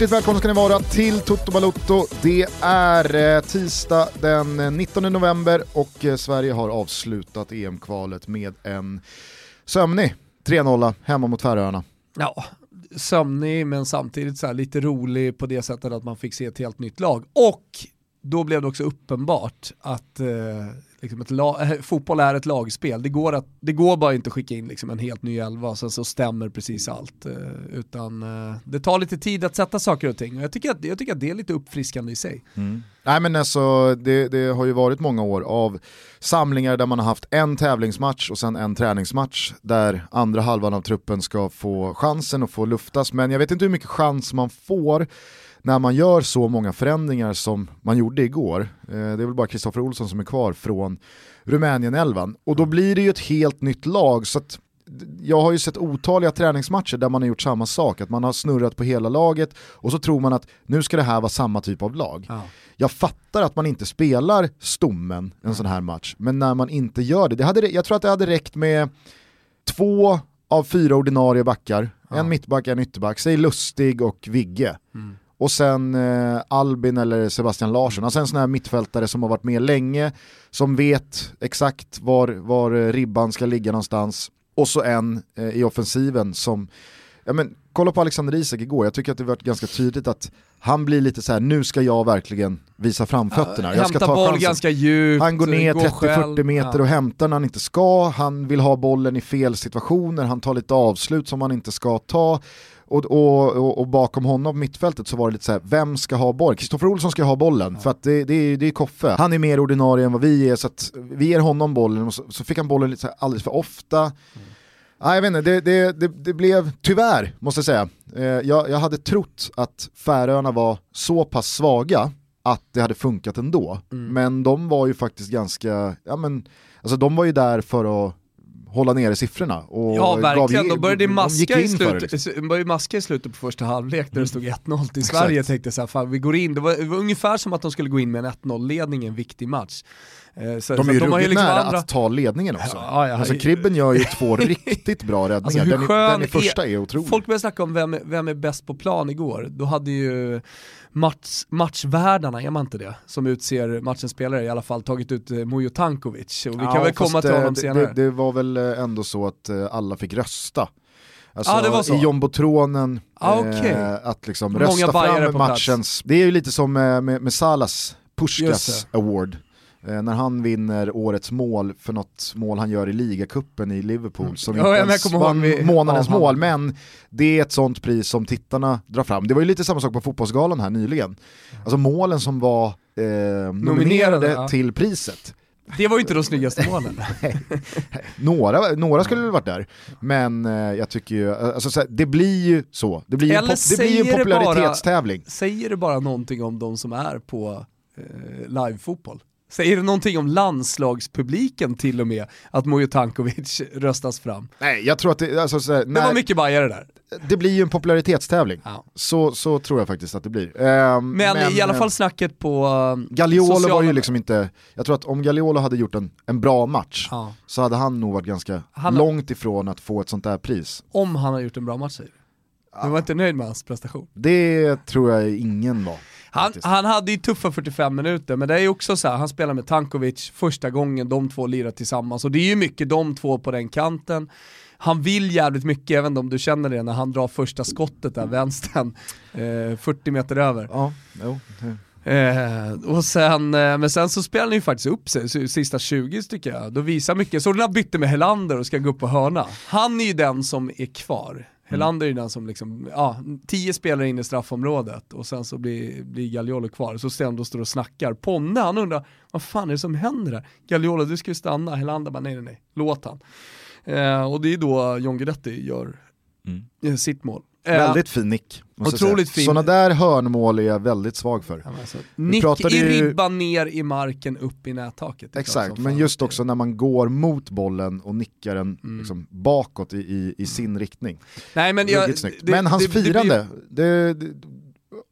Hjärtligt välkomna ska ni vara till Toto Balotto. Det är eh, tisdag den eh, 19 november och eh, Sverige har avslutat EM-kvalet med en sömnig 3-0 hemma mot Färöarna. Ja, sömnig men samtidigt så lite rolig på det sättet att man fick se ett helt nytt lag. Och då blev det också uppenbart att eh, liksom ett lag, eh, fotboll är ett lagspel. Det går, att, det går bara inte att skicka in liksom en helt ny elva och sen så stämmer precis allt. Eh, utan eh, det tar lite tid att sätta saker och ting och jag tycker att, jag tycker att det är lite uppfriskande i sig. Mm. Nej men alltså det, det, har ju varit många år av samlingar där man har haft en tävlingsmatch och sen en träningsmatch där andra halvan av truppen ska få chansen att få luftas men jag vet inte hur mycket chans man får när man gör så många förändringar som man gjorde igår, eh, det är väl bara Kristoffer Olsson som är kvar från Rumänien-elvan, och då blir det ju ett helt nytt lag. så att jag har ju sett otaliga träningsmatcher där man har gjort samma sak, att man har snurrat på hela laget och så tror man att nu ska det här vara samma typ av lag. Ja. Jag fattar att man inte spelar stommen en sån här match, men när man inte gör det, det hade, jag tror att det hade räckt med två av fyra ordinarie backar, ja. en mittback, en ytterback, säg Lustig och Vigge. Mm och sen eh, Albin eller Sebastian Larsson. Alltså en sån här mittfältare som har varit med länge, som vet exakt var, var eh, ribban ska ligga någonstans. Och så en eh, i offensiven som, ja men kolla på Alexander Isak igår, jag tycker att det varit ganska tydligt att han blir lite så här: nu ska jag verkligen visa framfötterna. jag ska ta boll chansen. ganska djupt, Han går ner 30-40 meter och hämtar när han inte ska, han vill ha bollen i fel situationer, han tar lite avslut som han inte ska ta. Och, och, och, bakom honom mittfältet så var det lite så här, vem ska ha bollen? Kristoffer Olsson ska ha bollen, ja. för att det, det, är, det är Koffe. Han är mer ordinarie än vad vi är, så att vi ger honom bollen och så, så fick han bollen lite så här alldeles för ofta. Mm. Ah, jag vet inte, det, det, det, det, blev, tyvärr måste jag säga, eh, jag, jag hade trott att Färöarna var så pass svaga att det hade funkat ändå. Mm. Men de var ju faktiskt ganska, ja men, alltså de var ju där för att hålla nere siffrorna. Och ja verkligen, gav, de började maska, i slutet, liksom. började maska i slutet på första halvlek där det stod 1-0 till Sverige. Jag tänkte så här, fan, vi går in, det var, det var, ungefär som att de skulle gå in med en 1-0-ledning i en viktig match. Eh, så, de är ju de ruggigt liksom nära andra... att ta ledningen också. Ja, ja, alltså Kribben gör ju två riktigt bra räddningar, alltså, den, den i första är otrolig. Folk började snacka om vem, vem är bäst på plan igår, då hade ju match, matchvärdarna, är man inte det? Som utser matchens spelare, i alla fall tagit ut eh, Mujo Tankovic. Och vi kan väl komma till honom det, senare. Det, det, var väl eh, ändå så att eh, alla fick rösta. Alltså, ah. I jumbotronen, ah, okay. eh, att liksom rösta fram matchens, det är ju lite som med, med, med Salas Puskas Award. Eh, när han vinner årets mål för något mål han gör i ligacupen i Liverpool mm. som inte ens var vi, månadens ja, mål, men det är ett sånt pris som tittarna drar fram. Det var ju lite samma sak på Fotbollsgalan här nyligen. Alltså målen som var eh, nominerade, nominerade ja. till priset. Det var ju inte de snyggaste målen. några, några skulle väl varit där, men eh, jag tycker ju, alltså, det blir ju så. Det blir ju, pop, det blir en popularitetstävling. Bara, säger det bara någonting om de som är på eh, livefotboll? Säger det någonting om landslagspubliken till och med, att Mujo Tankovic röstas fram? Nej, jag tror att det, alltså, så, det var mycket bajare där. Det blir ju en popularitetstävling, ja. så, så tror jag faktiskt att det blir. Uh, men, men, i alla fall snacket på uh, Gagliolo sociala... var ju liksom inte, jag tror att om Gagliolo hade gjort en, en bra match ja. så hade han nog varit ganska han... långt ifrån att få ett sånt där pris. Om han har gjort en bra match säger du? Du var inte nöjd med hans prestation? Det tror jag ingen var. Han, han, hade ju tuffa 45 minuter, men det är ju också så här, han spelar med Tankovic första gången de två lirar tillsammans och det är ju mycket de två på den kanten. Han vill jävligt mycket, inte om du känner det, när han drar första skottet där, vänstern, eh, 40 meter över. Ja, jo. Eh, och sen, eh, men sen så spelar han ju faktiskt upp sig, sista 20 tycker jag. Då visar mycket, så den bytte med Helander och ska gå upp på hörna. Han är ju den som är kvar. Helander är den som liksom, ja, tio spelare in i straffområdet och sen så blir, blir Gagliolo kvar. Så Stendo står och snackar. Ponne han undrar, vad fan är det som händer där? Gagliolo du ska ju stanna. Helander bara nej nej nej, låt han. Eh, och det är då John Guidetti gör mm. sitt mål. Väldigt fin nick. Otroligt fin. Sådana där hörnmål är jag väldigt svag för. Ja, alltså, nick i ju... ribban ner i marken, upp i nättaket. Exakt, men just också när man går mot bollen och nickar den mm. liksom bakåt i, i, i, sin riktning. Nej, men, jag, det, men hans det, firande, det, det,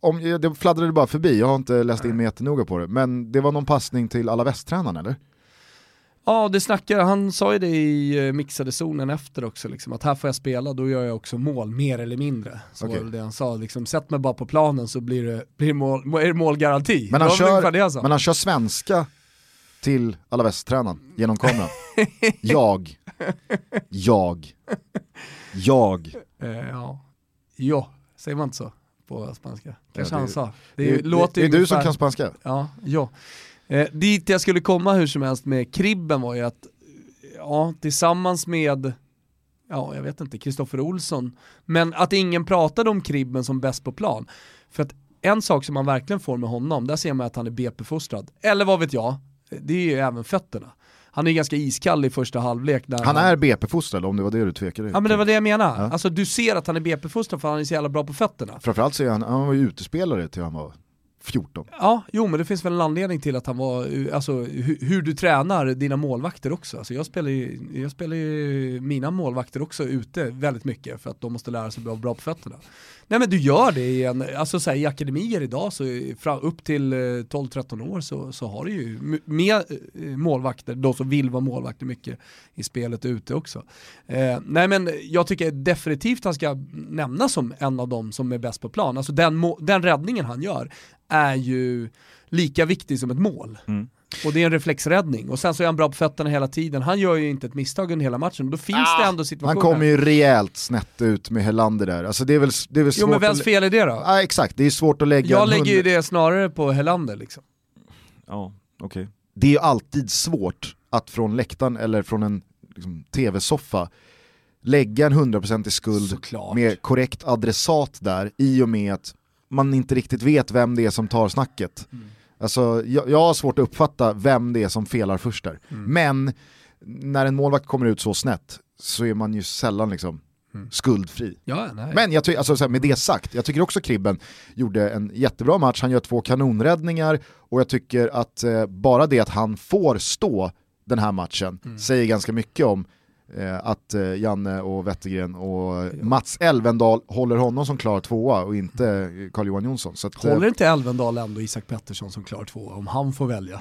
om, det fladdrade bara förbi, jag har inte läst in mig jättenoga på det, men det var någon passning till alla västtränarna eller? Ja, det snackar, han sa ju det i eh, mixade zonen efter också, liksom, att här får jag spela, då gör jag också mål, mer eller mindre. Så Okej. var det han sa, liksom, sätt mig bara på planen så blir det, blir mål, är det målgaranti. Men han, ungefär det kör, han men han kör svenska till Alaves-tränaren genom kameran. jag. Jag. Jag. Eh, ja. Jo, säger man inte så på spanska? Kanske det- han sa. Det, Det, är- det, låter det är du som kan spanska. Ja, ja. Eh, dit jag skulle komma hur som helst med Kribben var ju att, ja, tillsammans med, ja jag vet inte, Kristoffer Olsson, men att ingen pratade om Kribben som bäst på plan. För att en sak som man verkligen får med honom, där ser man att han är BP-fostrad. Eller vad vet jag, det är ju även fötterna. Han är ganska iskall i första halvlek. Där Han är BP-fostrad om det var det du tvekade Ja men det var det jag menade. Ja. Alltså du ser att han är BP-fostrad för han är så jävla bra på fötterna. Framförallt så är han, han var ju utespelare till han var 14. Ja, jo men det finns väl en anledning till att han var, alltså hur, hur du tränar dina målvakter också. Alltså jag spelar ju, jag spelar ju mina målvakter också ute väldigt mycket för att de måste lära sig vara bra på fötterna. Nej men du gör det i, en, alltså så här, i akademier idag, så fram, upp till eh, 12-13 år så, så har du ju med eh, målvakter, de som vill vara målvakter mycket i spelet ute också. Eh, nej men jag tycker definitivt han ska nämnas som en av dem som är bäst på plan. Alltså den, den räddningen han gör är ju lika viktig som ett mål. Mm. Och det är en reflexräddning. Och sen så är han bra på fötterna hela tiden. Han gör ju inte ett misstag under hela matchen. Och då finns det ändå Han situationer. kommer ju rejält snett ut med Helander där. Alltså det är väl, det är väl svårt Jo men vems fel är det då? Ja, exakt, det är svårt att lägga Jag en lägger ju det snarare på Helander liksom. Ja, okej. Det är ju alltid svårt att från läktaren eller från en liksom, tv-soffa lägga en hundraprocentig skuld Såklart. med korrekt adressat där i och med att man inte riktigt vet vem det är som tar snacket. Mm. Alltså, jag, jag har svårt att uppfatta vem det är som felar först där. Mm. Men när en målvakt kommer ut så snett så är man ju sällan liksom Mm. skuldfri. Ja, nej. Men jag ty- alltså, med det sagt, jag tycker också Kribben gjorde en jättebra match, han gör två kanonräddningar och jag tycker att eh, bara det att han får stå den här matchen Mm. säger ganska mycket om att eh, Janne och Wettergren och Mats Elvendal håller honom som klar tvåa och inte eh, Carl-Johan Jonsson. Så att, eh, Håller inte Elvendal ändå Isak Pettersson som klar två om han får välja?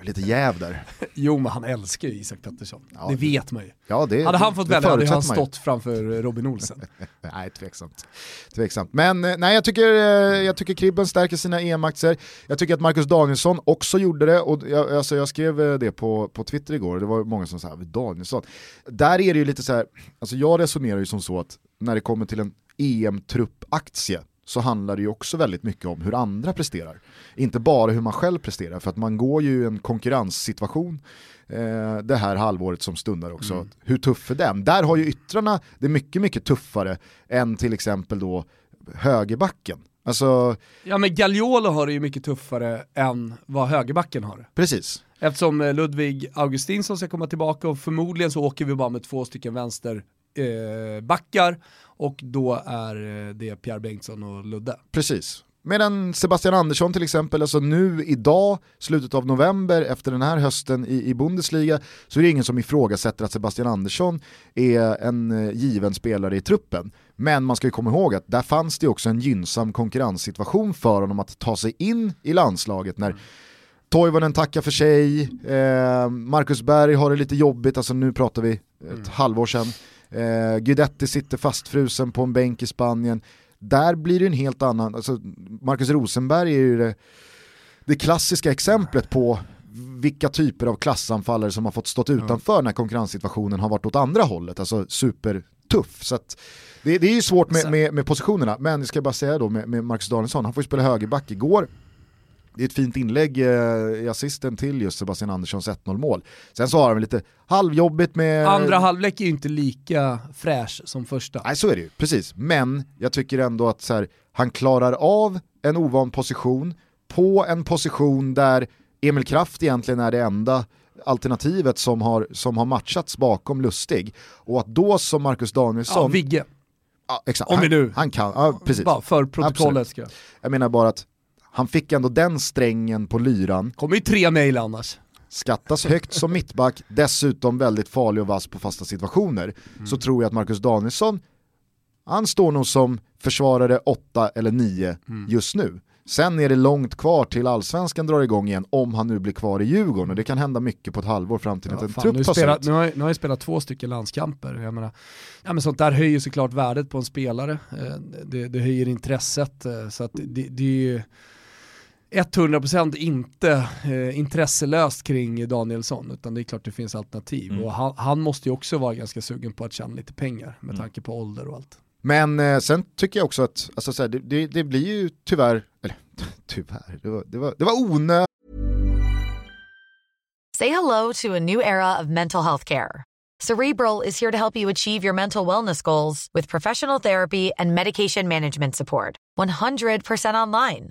Lite jäv där. Jo men han älskar ju Isak Pettersson. Ja, det vet man ju. Ja, det, Hade han fått välja hade han stått framför Robin Olsen. Nej, tveksamt. tveksamt. Men eh, nej, jag tycker, eh, jag tycker Kribben stärker sina EM-aktier. Jag tycker att Marcus Danielsson också gjorde det och jag, alltså jag skrev eh, det på, på Twitter igår och det var många som sa Danielsson. Där är det ju lite så här, alltså jag resonerar ju som så att när det kommer till en EM-truppaktie så handlar det ju också väldigt mycket om hur andra presterar. Inte bara hur man själv presterar, för att man går ju i en konkurrenssituation eh, det här halvåret som stundar också. Mm. Hur tuff är den? Där har ju yttrarna det mycket, mycket tuffare än till exempel då högerbacken. Alltså, Ja men Gagliolo har det ju mycket tuffare än vad högerbacken har precis. Eftersom eh, Ludvig Augustinsson ska komma tillbaka och förmodligen så åker vi bara med två stycken vänster eh, backar och då är eh, det Pierre Bengtsson och Ludde. Precis. Medan Sebastian Andersson till exempel, alltså nu idag, slutet av november, efter den här hösten i, i Bundesliga, så är det ingen som ifrågasätter att Sebastian Andersson är en eh, given spelare i truppen. Men man ska ju komma ihåg att där fanns det också en gynnsam konkurrenssituation för honom att ta sig in i landslaget när Toivonen tackar för sig, eh, Marcus Berg har det lite jobbigt, alltså nu pratar vi ett halvår sedan. Eh, Guidetti sitter fastfrusen på en bänk i Spanien. Där blir det en helt annan, alltså Marcus Rosenberg är ju det, det klassiska exemplet på vilka typer av klassanfallare som har fått stått utanför när konkurrenssituationen har varit åt andra hållet, alltså supertuff. Så att det, det är ju svårt med, med, med positionerna, men jag ska bara säga då med, med Marcus Danielsson, han får ju spela högerback igår. Det är ett fint inlägg eh, i assisten till just Sebastian Anderssons 1-0 mål. Sen så har han lite halvjobbigt med... Andra halvlek är ju inte lika fräsch som första. Nej så är det ju, precis. Men jag tycker ändå att så här, han klarar av en ovan position på en position där Emil Kraft egentligen är det enda alternativet som har, som har matchats bakom Lustig. Och att då som Marcus Ja, Danielsson... Vigge. ja, exakt, om vi han, nu- han kan, ja, precis. Bara för protokollet ska jag. Jag menar bara att han fick ändå den strängen på lyran, kommer ju tre mejl annars. skattas högt som mittback, dessutom väldigt farlig och vass på fasta situationer, så tror jag att Marcus Danielsson, han står nog som försvarare 8 eller 9 just nu. Sen är det långt kvar till allsvenskan drar igång igen om han nu blir kvar i Djurgården och det kan hända mycket på ett halvår fram till Ja, att en fan, trupp nu, tas spelat, nu, har, jag- nu har jag spelat två stycken landskamper. Jag menar, ja, men sånt där höjer såklart värdet på en spelare. Eh, Det, det höjer intresset. eh, Så det, det är ju 100% inte eh, intresselöst kring Danielsson, utan det är klart det finns alternativ. Mm. Och han, han måste ju också vara ganska sugen på att tjäna lite pengar med Mm. tanke på ålder och allt. Men eh, sen tycker jag också att alltså, så här, det, det, det blir ju tyvärr, eller tyvärr, det var, det var, det var onödigt Say hello to a new era of mental health care. Cerebral is here to help you achieve your mental wellness goals with professional therapy and medication management support. 100% online.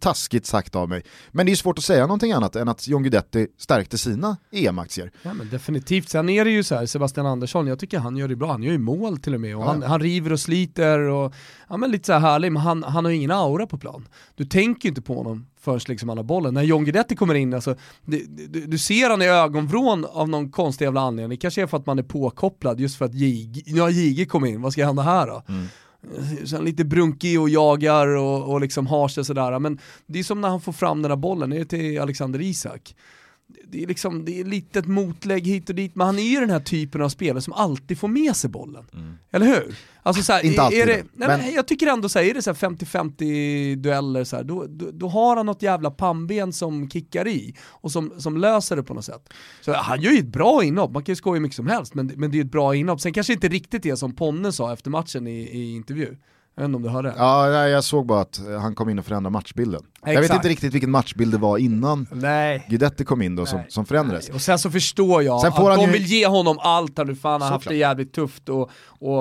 Taskigt sagt av mig. Men det är svårt att säga någonting annat än att John Guidetti stärkte sina EM-aktier. Ja, men definitivt, sen är det ju så här, Sebastian Andersson, jag tycker han gör det bra, han gör ju mål till och med och Ja. han, han river och sliter och ja, men lite så här härlig, men han, han har ingen aura på plan. Du tänker ju inte på honom förrän liksom han har bollen. När John Guidetti kommer in, alltså, du, du, du ser han i ögonvrån av någon konstig jävla anledning, det kanske är för att man är påkopplad just för att JG, ja, JG kom in, vad ska hända här då? Eh, Sen lite brunkig och jagar och, och liksom har sig sådär, men det är som när han får fram den där bollen, det är till Alexander Isak. Det är, liksom, det är lite ett motlägg hit och dit, men han är ju den här typen av spelare som alltid får med sig bollen. Eller hur? Alltså så här, Inte är- alltid är det, nej, men- men jag tycker ändå så här, är det så här 50-50 dueller, så här, då, då, då har han något jävla pannben som kickar i och som, som löser det på något sätt. Så han gör ju ett bra inhopp, man kan ju skoja hur mycket som helst, men, men det är ju ett bra inhopp. Sen kanske inte riktigt det som Ponne sa efter matchen i, i intervju. Jag vet inte om du hörde? Ja, nej, jag såg bara att eh, han kom in och förändrade matchbilden. Jag vet Exakt. inte riktigt vilken matchbild det var innan Nej. Guidetti kom in då som, Nej. som förändrades. Och sen så förstår jag Sen får att han de ju- vill ge honom allt här nu, för han har haft det jävligt tufft och, och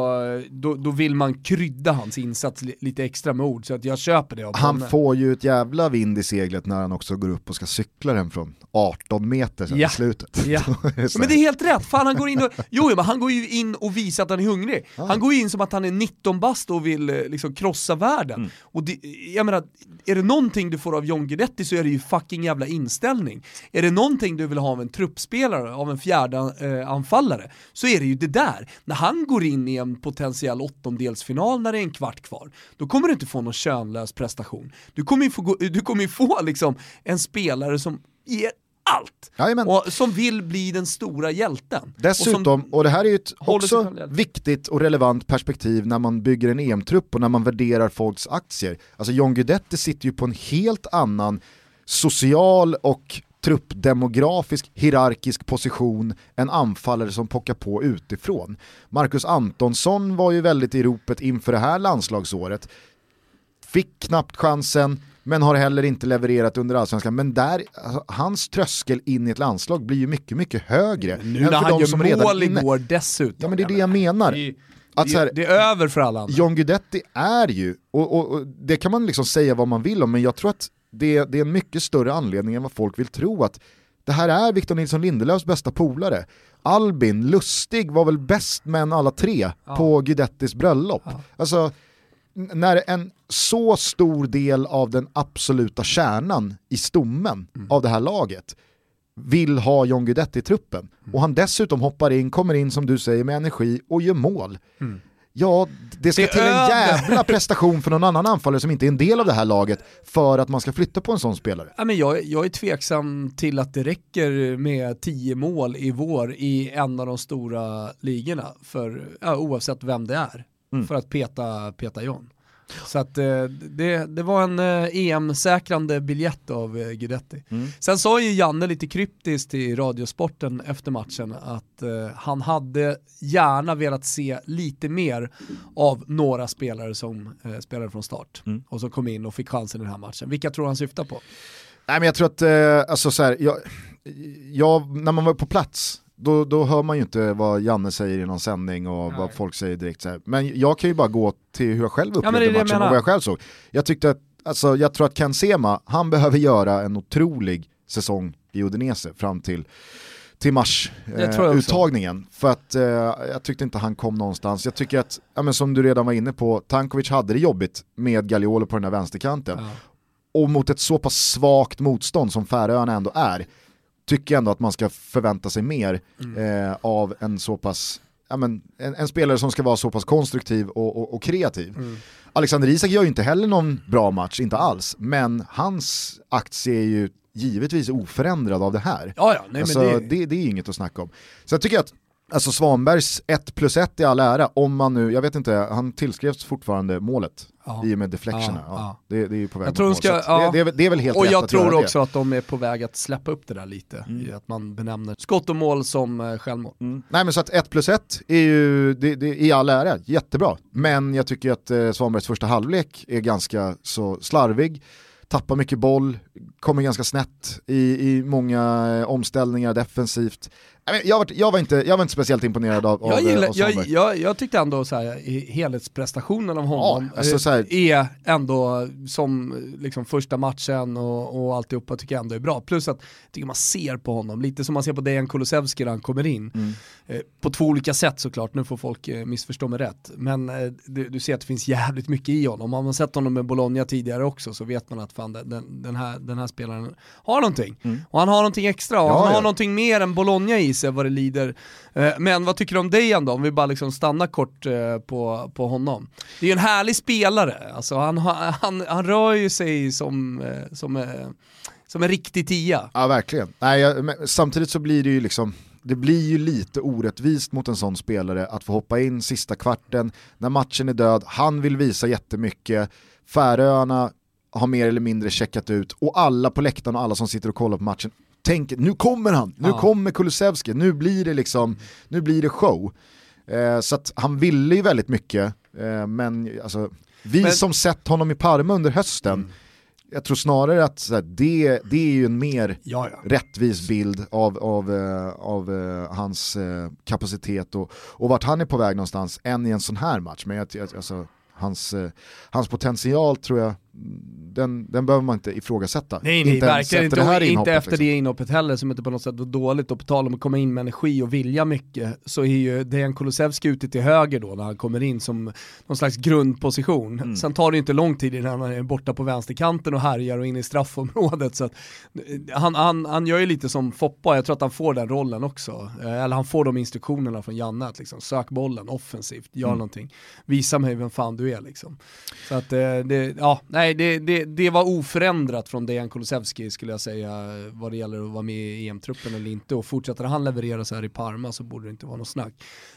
då, då vill man krydda hans insats li, lite extra med ord, så att jag köper det Han får ju ett jävla vind i seglet när han också går upp och ska cykla den från 18 meter sen Ja. i slutet. Ja. Men det är helt rätt, fan han går in och, jo, men han går ju in och visar att han är hungrig. Han går in som att han är 19 bast och vill liksom krossa världen. Mm. Och det, jag menar, är det någonting du får av John Guidetti så är det ju fucking jävla inställning. Är det någonting du vill ha av en truppspelare, av en fjärde eh, anfallare, så är det ju det där. När han går in i en potentiell åttondelsfinal när det är en kvart kvar, då kommer du inte få någon könlös prestation. Du kommer ju få, du kommer få liksom en spelare som ger allt. Jajamän. Och som vill bli den stora hjälten. Dessutom, Och som, och det här är ju ett också viktigt och relevant perspektiv när man bygger en EM-trupp och när man värderar folks aktier. Alltså John Guidetti sitter ju på en helt annan social och truppdemografisk hierarkisk position än anfallare som pockar på utifrån. Marcus Antonsson var ju väldigt i ropet inför det här landslagsåret. Fick knappt chansen, men har heller inte levererat under allsvenskan. Men där, alltså, hans tröskel in i ett landslag blir ju mycket, mycket högre. nu än när för han de gör som mål igår dessutom. Ja men det är det jag menar. Det är, Att så här- det, det är över för alla andra. John Guidetti är ju, och, och, och det kan man liksom säga vad man vill om, men jag tror att det, det är en mycket större anledning än vad folk vill tro att det här är Victor Nilsson Lindelöfs bästa polare. Albin, Lustig var väl bäst män alla tre på Guidettis bröllop. Ja. Alltså, när en så stor del av den absoluta kärnan i stommen Mm. av det här laget vill ha John Guidetti i truppen och han dessutom hoppar in, kommer in som du säger med energi och gör mål. Ja, det ska Mm. Det till en jävla prestation för någon annan anfallare som inte är en del av det här laget för att man ska flytta på en sån spelare. Ja, men jag, jag är tveksam till att det räcker med 10 mål i vår i en av de stora ligorna, för, ja, oavsett vem det är, Mm. för att peta, peta John. Så att eh, det, det var en eh, EM-säkrande biljett av eh, Guidetti. Mm. Sen sa ju Janne lite kryptiskt i Radiosporten efter matchen att han hade gärna velat se lite mer av några spelare som spelade från start Mm. och som kom in och fick chansen i den här matchen. Vilka tror han syftar på? Nej men jag tror att, alltså så här, jag, jag, när man var på plats, då, då hör man ju inte vad Janne säger i någon sändning och Nej. vad folk säger direkt. Så här. Men jag kan ju bara gå till hur jag själv upplevde jag matchen och vad jag själv såg. Jag tyckte att, alltså jag tror att Ken Sema, han behöver göra en otrolig säsong i Udinese fram till till mars Det tror jag också. uttagningen för att eh, jag tyckte inte han kom någonstans. Jag tycker att, ja, men som du redan var inne på, Tankovic hade det jobbigt med Gagliolo på den här vänsterkanten Ja. och mot ett så pass svagt motstånd som Färöarna ändå är, tycker jag ändå att man ska förvänta sig mer Mm. eh, av en så pass, ja, men, en, en spelare som ska vara så pass konstruktiv och, och, och kreativ. Mm. Alexander Isak gör ju inte heller någon bra match, inte alls, men hans aktie är ju givetvis oförändrad av det här. Ja, ja, nej, alltså, men det... det, Det, är inget att snacka om. Så jag tycker att Alltså Svanbergs 1 plus 1 i all ära, om man nu, jag vet inte, han tillskrevs fortfortande målet Ja. i och med deflectionerna. Ja, Ja. Det, det är ju på väg Jag tror de mål. ska- det, det, är, väl- det är väl helt och jag tror det. också att de är på väg att släppa upp det där lite, i att man benämner skott och mål som eh, självmål. Mm. Nej men så att 1 plus 1 är ju, det, det, i all ära, jättebra. Men jag tycker att eh, Svanbergs första halvlek är ganska så slarvig, tappar mycket boll, kommer ganska snett i, i många eh, omställningar defensivt. Jag var, jag, var inte, jag var inte speciellt imponerad av, Jag, eh, gillar, av jag, jag, jag tyckte ändå så här, i helhetsprestationen av honom Ja, alltså eh, är ändå som liksom första matchen och, och alltihopa tycker jag ändå är bra. Plus att jag tycker man ser på honom, lite som man ser på Dejan Kulusevski när han kommer in. Mm. Eh, på två olika sätt såklart, nu får folk eh, missförstå mig rätt. Men eh, du, du ser att det finns jävligt mycket i honom. Har man sett honom med Bologna tidigare också så vet man att fan, den, den, här, den här spelaren har någonting. Och han har någonting extra och Mm. Ja, han har ja. någonting mer än Bologna i sig vad det lider. Eh, Men vad tycker du om Dejan då? Om vi bara liksom stannar kort eh, på, på honom. Det är ju en härlig spelare, alltså han, han, han rör ju sig som, eh, som, som en riktig tia. Ja verkligen. Nej, jag, samtidigt så blir det ju liksom, det blir ju lite orättvist mot en sån spelare att få hoppa in sista kvarten, när matchen är död, han vill visa jättemycket, Färöarna har mer eller mindre checkat ut och alla på läktaren och alla som sitter och kollar på matchen tänker nu kommer han, nu Ja. kommer Kulusevski, nu blir det liksom, nu blir det show. Eh, så att han ville ju väldigt mycket, eh, men alltså, vi Men- som sett honom i Parma under hösten, jag tror snarare att här, det, det är ju en mer Ja, ja. rättvis bild av, av, eh, av eh, hans eh, kapacitet och, och vart han är på väg någonstans än i en sån här match. Men jag, alltså, hans, hans potential tror jag, mm, den, den behöver man inte ifrågasätta. Nej, nej inte verkligen inte, efter det här inte efter liksom. det inhoppet heller som inte på något sätt var dåligt och på tal om att komma in med energi och vilja mycket så är ju Dejan Kulusevski ute till höger då när han kommer in som någon slags grundposition. Mm. Sen tar det inte lång tid innan han är borta på vänsterkanten och härjar och in i straffområdet så att eh, han, han, han gör ju lite som Foppa, jag tror att han får den rollen också. Eh, Eller han får de instruktionerna från Janne att liksom sök bollen offensivt, gör Mm. någonting, visa mig vem fan du är liksom. Så att eh, det, ja, nej det, det, det var oförändrat från Dejan Kulusevski skulle jag säga vad det gäller att vara med i EM-truppen eller inte och fortsätter han leverera så här i Parma så borde det inte vara något snack.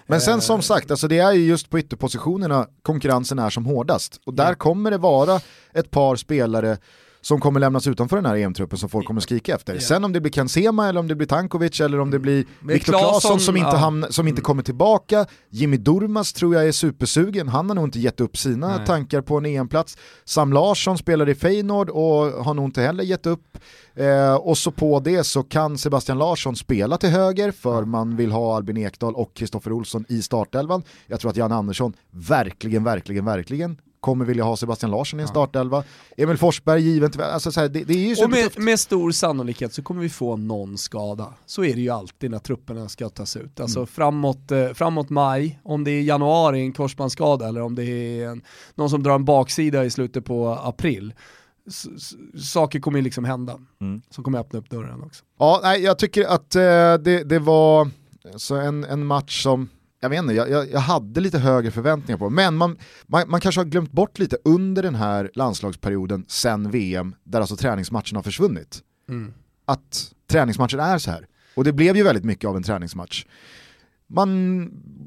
Men sen Eh, som sagt, alltså det är ju just på ytterpositionerna konkurrensen är som hårdast. Och där kommer det vara ett par spelare som kommer lämnas utanför den här EM-truppen som folk kommer skrika efter. Ja. Sen om det blir Ken Sema eller om det blir Tankovic eller om det blir Men Viktor Claesson, som inte, ja. hamn, som inte kommer tillbaka. Jimmy Durmaz tror jag är supersugen, han har nog inte gett upp sina Nej. tankar på en EM-plats. Sam Larsson spelar i Feyenoord och har nog inte heller gett upp. Eh, och så på det så kan Sebastian Larsson spela till höger för man vill ha Albin Ekdal och Kristoffer Olsson i startelvan. Jag tror att Jan Andersson verkligen, verkligen, verkligen kommer vilja ha Sebastian Larsson i en startelva. Emil Forsberg givet, alltså så här, det, det är ju Och supertufft. med, med stor sannolikhet så kommer vi få någon skada. Så är det ju alltid när trupperna ska tas ut. Alltså Mm. framåt, eh, framåt maj, om det är januari en korsbandsskada eller om det är en, någon som drar en baksida i slutet på april. Saker kommer ju liksom hända. Mm. Som kommer öppna upp dörren också. Ja, nej, jag tycker att eh, det, det var så en, en match som, jag vet inte, jag, jag, jag hade lite högre förväntningar på. Men man, man, man kanske har glömt bort lite under den här landslagsperioden sen VM, där alltså träningsmatchen har försvunnit. Mm. Att träningsmatchen är så här. Och det blev ju väldigt mycket av en träningsmatch. Man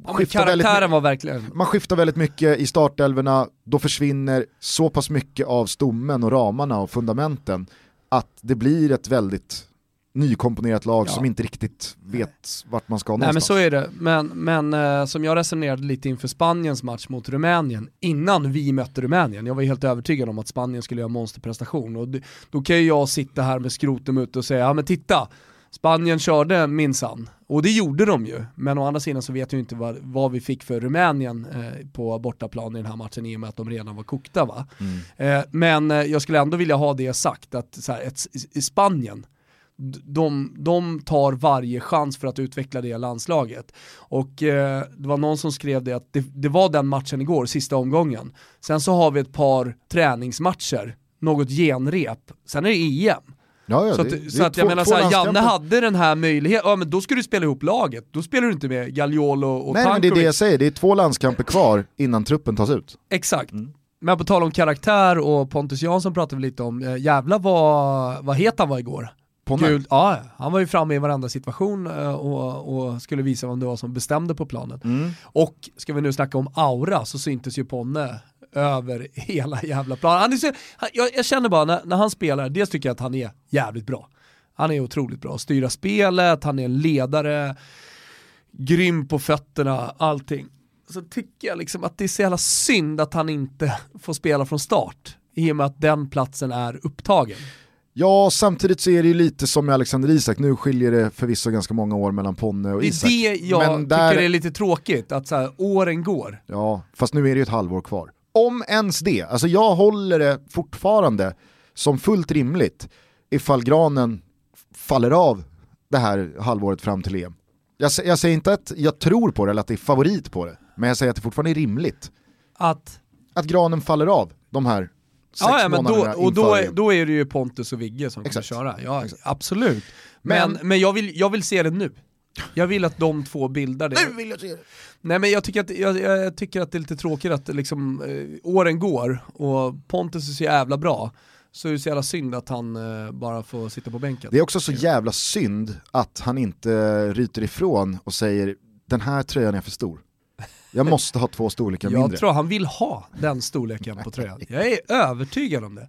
Ja, skiftar, väldigt, var verkligen... man skiftar väldigt mycket i startelverna, då försvinner så pass mycket av stommen och ramarna och fundamenten att det blir ett väldigt nykomponerat lag Ja. som inte riktigt vet vart man ska Nej men någonstans. så är det, men, men eh, som jag resonerade lite inför Spaniens match mot Rumänien, innan vi mötte Rumänien, jag var helt övertygad om att Spanien skulle göra monsterprestation och då kan ju jag sitta här med skrotum ute och säga, ja men titta, Spanien körde minsann, och det gjorde de ju, men å andra sidan så vet jag inte vad, vad vi fick för Rumänien eh, på bortaplan i den här matchen i och med att de redan var kokta va. Eh, men eh, jag skulle ändå vilja ha det sagt, att så här, ett, i Spanien, de, de tar varje chans för att utveckla det landslaget. Och eh, det var någon som skrev det att det, det var den matchen igår, sista omgången. Sen så har vi ett par träningsmatcher, något genrep, sen är det EM. Ja, ja, så det- att, det så är att jag två- menar såhär, Janne hade den här möjligheten, ja men då ska du spela ihop laget, då spelar du inte med Gagliolo och Nej men det är det Tankovic. jag säger, det är två landskamper kvar innan truppen tas ut. Exakt. Men på tal om karaktär och Pontus Jansson pratade vi lite om, eh, jävlar vad, vad het han var igår. Ponne. Guld, ja, han var ju framme i varenda situation eh, och, och skulle visa vem det var som bestämde på planen. Mm. Och ska vi nu snacka om aura så syntes ju Ponne över hela jävla planen. Han är så, han, jag, jag känner bara när, när han spelar, dels tycker jag att han är jävligt bra. Han är otroligt bra, styra spelet, han är en ledare, grym på fötterna, allting. Så tycker jag liksom att det är så jävla synd att han inte får spela från start i och med att den platsen är upptagen. Ja, samtidigt så är det ju lite som med Alexander Isak, nu skiljer det förvisso ganska många år mellan Ponne och Det är Isak. det jag Men där- tycker är lite tråkigt, att så här, åren går. Ja, fast nu är det ju ett halvår kvar. Om ens det, alltså jag håller det fortfarande som fullt rimligt ifall granen faller av det här halvåret fram till EM. Jag, jag säger inte att jag tror på det eller att det är favorit på det, men jag säger att det fortfarande är rimligt Att att granen faller av de här Ja, ja men då, och då, är, då är det ju Pontus och Vigge som Exakt. kommer köra. Ja, Exakt. absolut. Men, Men- men, jag, vill, jag vill se det nu. Jag vill att de två bildar det. Nu vill jag se det. Nej men jag tycker att, jag, jag tycker att det är lite tråkigt att liksom, eh, åren går och Pontus är så jävla bra. Så är det så jävla synd att han eh, bara får sitta på bänken. Det är också så jävla synd att han inte ryter ifrån och säger den här tröjan är för stor. Jag måste ha två storlekar jag mindre. tror han vill ha den storleken på tröjan. Jag är övertygad om det.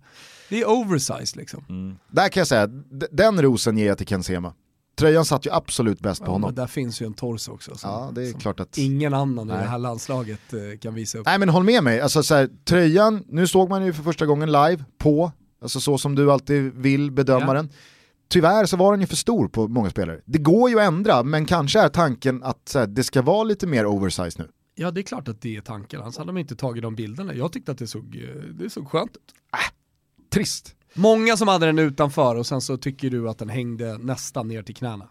Det är oversize liksom. Där kan jag säga, den rosen ger jag till Ken Sema. Tröjan satt ju absolut bäst på Ja, honom. men där finns ju en torso också. Som, Ja, det är klart att... ingen annan i Nej. det här landslaget eh, kan visa upp. Nej men håll med mig, alltså, så här, tröjan, nu såg man ju för första gången live på, alltså så som du alltid vill bedöma Ja. den. Tyvärr så var den ju för stor på många spelare. Det går ju att ändra, men kanske är tanken att så här, det ska vara lite mer oversize nu. Ja det är klart att det är tanken, annars hade de inte tagit de bilderna. Jag tyckte att det såg, eh, det såg skönt ut. Trist. Många som hade den utanför och sen så tycker du att den hängde nästan ner till knäna.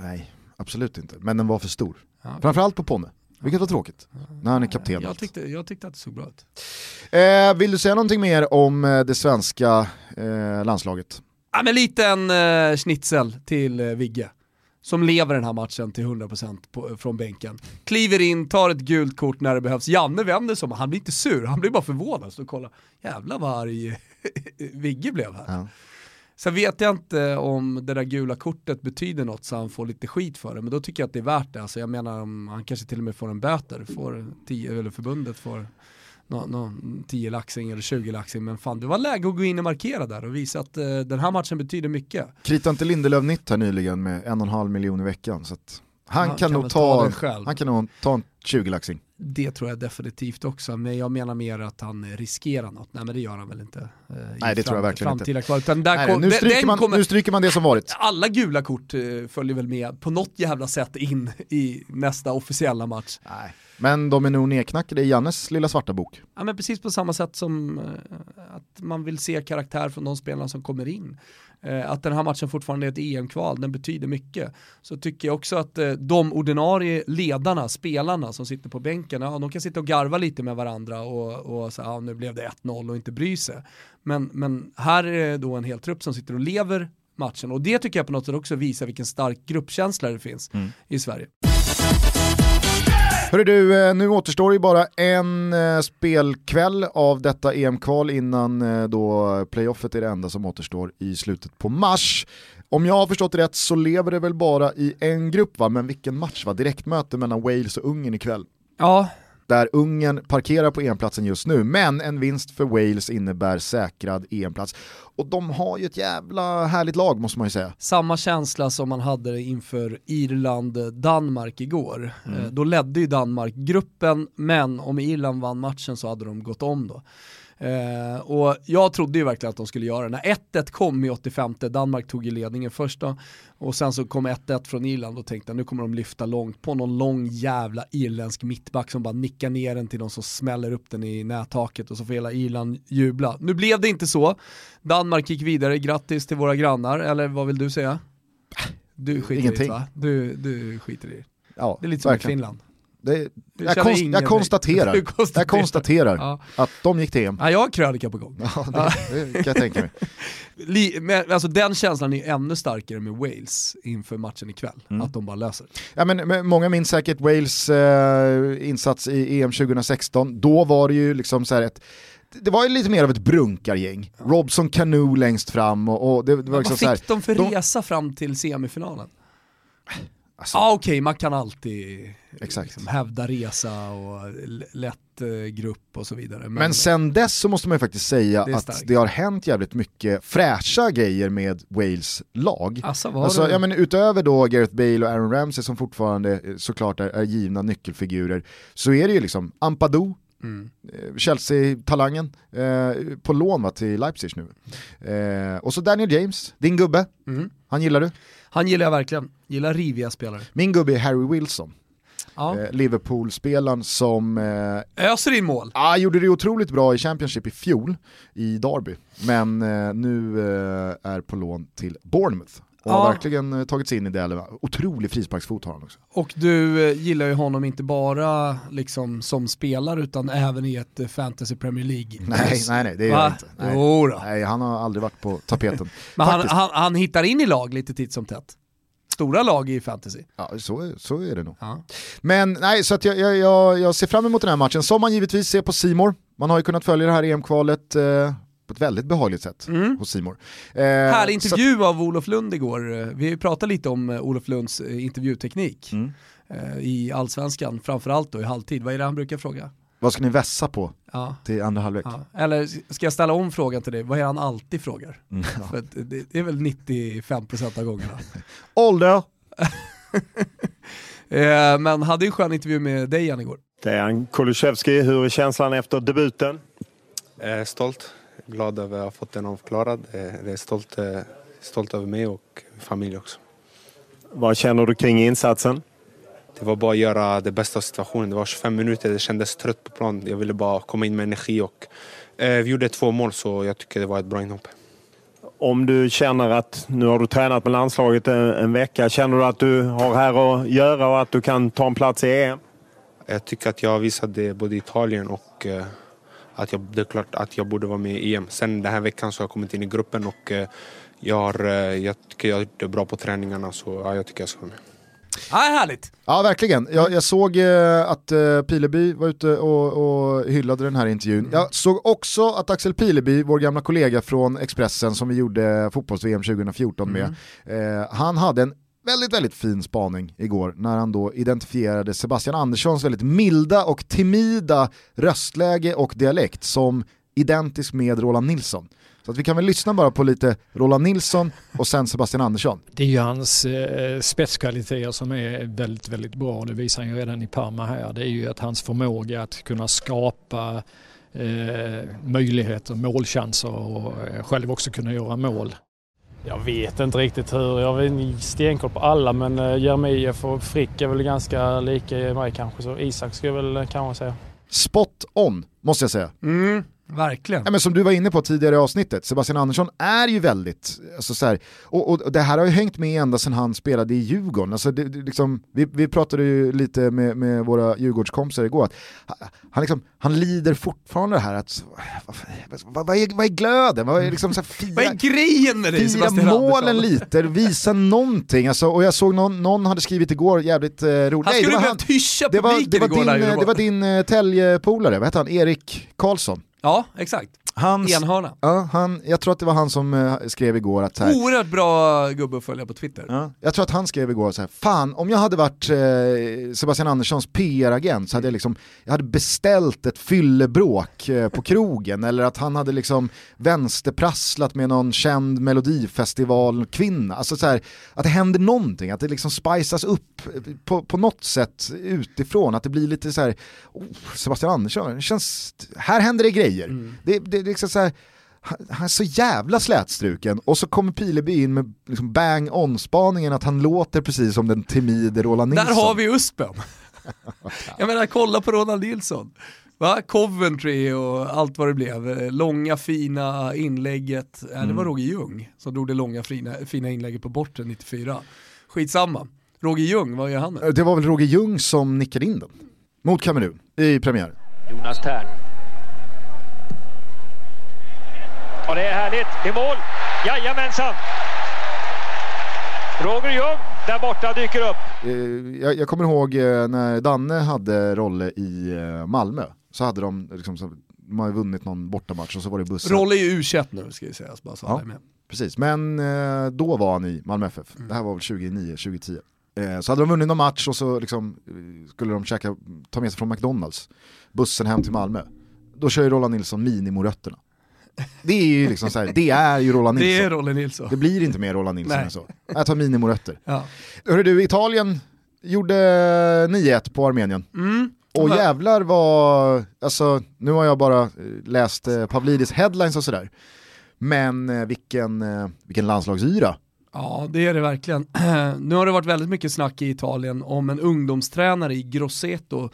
Nej, absolut inte. Men den var för stor. Ja. Framförallt på Ponne, vilket var tråkigt. När han är kapten. Jag tyckte, jag tyckte att det såg bra ut. Eh, vill du säga någonting mer om eh, det svenska eh, landslaget? Ja men lite en eh, schnitzel till eh, Vigge. Som lever den här matchen till 100% på, från bänken. Kliver in, tar ett gult kort när det behövs. Janne vänder sig om, han blir inte sur, han blir bara förvånad. Så kolla, jävlar vad arg Vigge blev här. Ja. Sen vet jag inte om det där gula kortet betyder något så han får lite skit för det, men då tycker jag att det är värt det. Alltså jag menar han kanske till och med får en böter, får tio, eller förbundet får nå, nå, 10 laxing eller 20 laxing, men fan det var läge att gå in och markera där och visa att eh, den här matchen betyder mycket. Kritade inte Lindelöf nytt här nyligen med en och en halv miljon i veckan. Så att han, Han kan, kan nog ta, ta han kan nog ta en 20-laxing. Det tror jag definitivt också, men jag menar mer att han riskerar något. Nej men det gör han väl inte. eh, Nej, det tror jag verkligen inte. där Nej, kom, nu, stryker man, kommer- nu stryker man det som varit. alla gula kort eh, följer väl med på något jävla sätt in i nästa officiella match. Nej. Men de är nog nedknackade i Jannes lilla svarta bok. Ja, men precis på samma sätt som eh, att man vill se karaktär från de spelarna som kommer in. Eh, att den här matchen fortfarande är ett EM-kval, den betyder mycket. Så tycker jag också att eh, de ordinarie ledarna, spelarna som sitter på bänken, ja, de kan sitta och garva lite med varandra och, och säga ja, nu blev det 1-0 och inte bry sig. Men, men här är det då en hel trupp som sitter och lever matchen och det tycker jag på något sätt också visar vilken stark gruppkänsla det finns i Sverige. Hörru du, eh, nu återstår ju bara en eh, spelkväll av detta EM-kval innan eh, då playoffet är det enda som återstår i slutet på mars. Om jag har förstått det rätt så lever det väl bara i en grupp va, men vilken match va? Direktmöte mellan Wales och Ungern ikväll. Ja, Där Ungern parkerar på EM-platsen just nu, men en vinst för Wales innebär säkrad EM-plats. Och de har ju ett jävla härligt lag måste man ju säga. samma känsla som man hade inför Irland-Danmark igår. Eh, Då ledde ju Danmark gruppen, men om Irland vann matchen så hade de gått om då. Eh, och jag trodde ju verkligen att de skulle göra det. När 1-1 kom i 85, Danmark tog ju ledningen först då, och sen så kom 1-1 från Irland och tänkte jag nu kommer de lyfta långt på någon lång jävla irländsk mittback som bara nickar ner den till någon som smäller upp den i nättaket och så får hela Irland jubla. Nu blev det inte så. Danmark gick vidare, grattis till våra grannar, eller vad vill du säga? Du skiter i Ingenting. det va? Du, du skiter i det. Ja, Det är lite som i verkligen. Finland. Det, jag, konst, jag konstaterar, Du konstaterar. jag konstaterar Ja. att de gick till EM. Ja, jag har krönika på gång. Ja, det, det kan jag tänka mig. Li, men, alltså, den känslan är ännu starkare med Wales inför matchen ikväll, Mm. att de bara löser. Ja, men, men många minns säkert Wales eh, insats i EM 2016. Då var det ju liksom så här ett det var ju lite mer av ett brunkargäng. Robson Canoe längst fram och, och det, det var liksom Vad så här, fick de för de- resa fram till semifinalen? Alltså, Ja okej, man kan alltid Exakt. liksom, hävda resa och lätt eh, grupp och så vidare. Men, Men sen dess så måste man ju faktiskt säga Det att det har hänt jävligt mycket fräscha grejer med Wales lag. alltså, Alltså, ja, men utöver då Gareth Bale och Aaron Ramsey som fortfarande eh, såklart är, är givna nyckelfigurer, så är det ju liksom Ampadu, mm. Chelsea-talangen, eh, på lån till Leipzig nu. Eh, och så Daniel James, din gubbe, Mm. han gillar du? Han gillar jag verkligen, gillar riviga spelare. Min gubbe är Harry Wilson, Ja. eh, Liverpool-spelaren som eh, Öser in mål. Ah, gjorde det otroligt bra i Championship i fjol i Derby, men eh, nu eh, är på lån till Bournemouth. Och Ja. har verkligen eh, tagit sig in i det. Otrolig frisparksfot har han också. Och du eh, gillar ju honom inte bara liksom som spelare utan även i ett eh, fantasy Premier League. Nej, nej, nej, det gör jag inte. Nej. Jo då. nej, han har aldrig varit på tapeten. Men han, han, han hittar in i lag lite titt som tätt. Stora lag i fantasy. Ja, så, så är det nog. Ja. Men nej, så att jag, jag, jag, jag ser fram emot den här matchen, som man givetvis ser på Simor. Man har ju kunnat följa det här EM-kvalet eh, på ett väldigt behagligt sätt Mm. hos Simor. Eh, Härlig så att- intervju av Olof Lund igår. Eh, Vi pratat lite om eh, Olof Lunds eh, intervjuteknik Mm. eh, i Allsvenskan, framförallt då i halvtid. Vad är det han brukar fråga? Vad ska ni vässa på Ja. till andra halvlek? Ja. Eller ska jag ställa om frågan till dig, vad är han alltid frågar? Mm. För att det, det är väl 95% av gångerna. Ålder? Eh, Men hade ju en skön intervju med dig Jan igår. Dejan Kulusevski, hur är känslan efter debuten? Är stolt, glad över att ha fått den avklarad. Jag är stolt, eh, stolt över mig och min familj också. Vad känner du kring insatsen? Det var bara att göra det bästa av situationen. Det var 25 minuter, det kändes trött på plan. Jag ville bara komma in med energi och eh, vi gjorde två mål så jag tycker det var ett bra inhopp. Om du känner att, nu har du tränat med landslaget en, en vecka, känner du att du har här att göra och att du kan ta en plats i EM? Jag tycker att jag visade det både i Italien och eh, att jag, det är klart att jag borde vara med i EM. Sen den här veckan så har jag kommit in i gruppen och eh, jag, har, eh, jag tycker jag det bra på träningarna så ja, jag tycker jag ska vara med. Ja, härligt! Ja, verkligen. Jag, jag såg eh, att eh, Pileby var ute och, och hyllade den här intervjun. Jag såg också att Axel Pileby, vår gamla kollega från Expressen som vi gjorde fotbolls-VM 2014 med, eh, han hade en väldigt, väldigt fin spaning igår när han då identifierade Sebastian Anderssons väldigt milda och timida röstläge och dialekt som identisk med Roland Nilsson. Så att vi kan väl lyssna bara på lite Roland Nilsson och sen Sebastian Andersson. Det är ju hans eh, spetskvaliteter som är väldigt, väldigt bra. Det visar han ju redan i Parma här. Det är ju att hans förmåga att kunna skapa eh, möjligheter, målchanser och eh, själv också kunna göra mål. Jag vet inte riktigt hur. Jag har stenkoll på alla men eh, Jeremejeff och Frick är väl ganska lika mig kanske. Så Isak skulle jag väl eh, kanske säga. Spot on, måste jag säga. Mm. Verkligen. Ja, men som du var inne på tidigare i avsnittet, Sebastian Andersson är ju väldigt, alltså så här, och, och, det här har ju hängt med ända sedan han spelade i Djurgården. Alltså det, det, liksom, vi, vi pratade ju lite med, med våra Djurgårdskompisar igår, att han, liksom, han lider fortfarande det här att, vad, vad, är, vad är glöden? Vad är, liksom så här, fira, vad är grejen med dig Fira målen lite, visa någonting. Alltså, och jag såg någon, någon hade skrivit igår, jävligt eh, roligt. Han skulle behövt hyscha publiken det var, det var igår. Din, det var din uh, Tälje-polare, vad hette han? Erik Karlsson. Ja, exakt. Hans, Enhörna. Ja, han, jag tror att det var han som uh, skrev igår att så här, Oerhört bra gubbe att följa på Twitter. Ja, jag tror att han skrev igår så här, fan om jag hade varit uh, Sebastian Anderssons PR-agent så hade jag liksom, jag hade beställt ett fyllebråk uh, på krogen eller att han hade liksom vänsterprasslat med någon känd melodifestivalkvinna. Alltså så här, att det händer någonting, att det liksom spices upp på, på något sätt utifrån, att det blir lite så här, oh, Sebastian Andersson, känns, här händer det grejer. Mm. Det, det, liksom så här, han är så jävla slätstruken och så kommer Pileby in med liksom bang on-spaningen att han låter precis som den timide Roland Nilsson. Där har vi Uspen. Jag menar kolla på Roland Nilsson. Va? Coventry och allt vad det blev. Långa fina inlägget, mm. det var. Roger Ljung som drog det långa fina, fina inlägget på borten 94. Skitsamma. Roger Ljung, vad gör han nu? Det var väl Roger Ljung som nickade in den. Mot Kamerun i premiär. Jonas Tern Och det är härligt. I mål. Jajamensan. Roger Ljung där borta dyker upp. Eh, jag, jag kommer ihåg eh, när Danne hade Rolle i eh, Malmö. Så hade de, liksom, de har vunnit någon bortamatch och så var det bussen. Rolle är ju u nu ska vi säga. Bara så ja, precis, men då var han i Malmö FF. Mm. Det här var väl 2009-2010. Så hade de vunnit någon match och så liksom, skulle de käka, ta med sig från McDonalds, bussen hem till Malmö. Då kör ju Roland Nilsson minimorötterna. Det är ju liksom så här, det är ju Roland Nilsson. Det är Roland Nilsson. Det blir inte mer Roland Nilsson än så. Jag tar minimorötter. Ja. Hörru du, Italien gjorde 9-1 på Armenien. Mm. Och jävlar vad, alltså nu har jag bara läst eh, Pavlidis headlines och sådär. Men eh, vilken, eh, vilken landslagsyra. Ja det är det verkligen. nu har det varit väldigt mycket snack i Italien om en ungdomstränare i Grosseto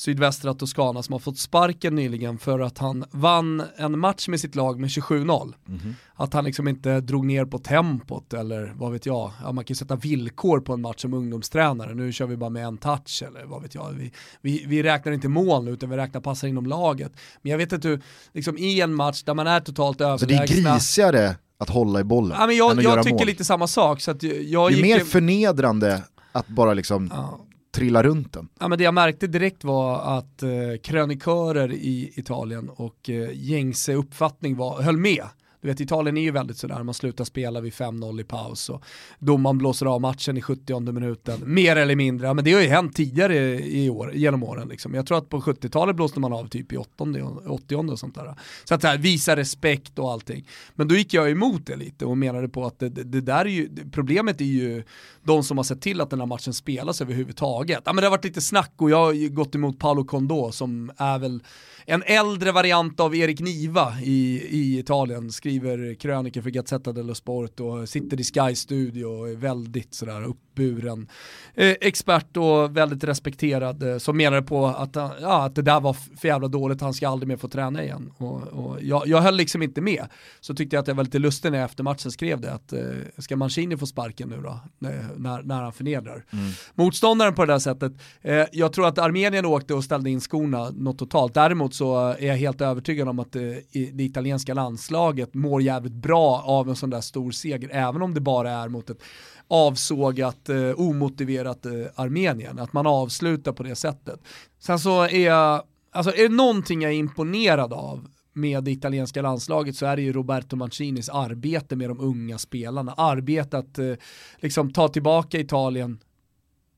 sydvästra Toscana som har fått sparken nyligen för att han vann en match med sitt lag med 27-0. Mm. Att han liksom inte drog ner på tempot eller vad vet jag, ja, man kan ju sätta villkor på en match som ungdomstränare, nu kör vi bara med en touch eller vad vet jag. Vi, vi, vi räknar inte mål nu utan vi räknar passar inom laget. Men jag vet inte hur, liksom i en match där man är totalt överlägsna. Så det är grisigare att hålla i bollen ja, men Jag, än att jag göra tycker mål. lite samma sak. Så att jag det är mer förnedrande att bara liksom ja trilla runt den. Ja, men det jag märkte direkt var att eh, krönikörer i Italien och eh, gängse uppfattning var, höll med du vet Italien är ju väldigt sådär, man slutar spela vid 5-0 i paus och domaren blåser av matchen i 70 minuten, mer eller mindre. Ja, men det har ju hänt tidigare i år, genom åren. Liksom. Jag tror att på 70-talet blåste man av typ i 80 och sånt där. Så att så här, visa respekt och allting. Men då gick jag emot det lite och menade på att det, det, det där är ju, problemet är ju de som har sett till att den här matchen spelas överhuvudtaget. Ja, men det har varit lite snack och jag har gått emot Paolo Condò som är väl en äldre variant av Erik Niva i, i Italien, skriver kröniker för Gazzetta dello Sport och sitter i Sky Studio och är väldigt sådär uppburen eh, expert och väldigt respekterad eh, som menade på att, eh, ja, att det där var för jävla dåligt, han ska aldrig mer få träna igen. Och, och jag, jag höll liksom inte med. Så tyckte jag att jag var lite lustig när jag efter matchen skrev det, att eh, ska Mancini få sparken nu då, eh, när, när han förnedrar mm. motståndaren på det där sättet. Eh, jag tror att Armenien åkte och ställde in skorna något totalt. Däremot så är jag helt övertygad om att det, det italienska landslaget mår jävligt bra av en sån där stor seger, även om det bara är mot ett avsågat, eh, omotiverat eh, Armenien. Att man avslutar på det sättet. Sen så är jag, alltså är det någonting jag är imponerad av med det italienska landslaget så är det ju Roberto Mancinis arbete med de unga spelarna. Arbete att eh, liksom ta tillbaka Italien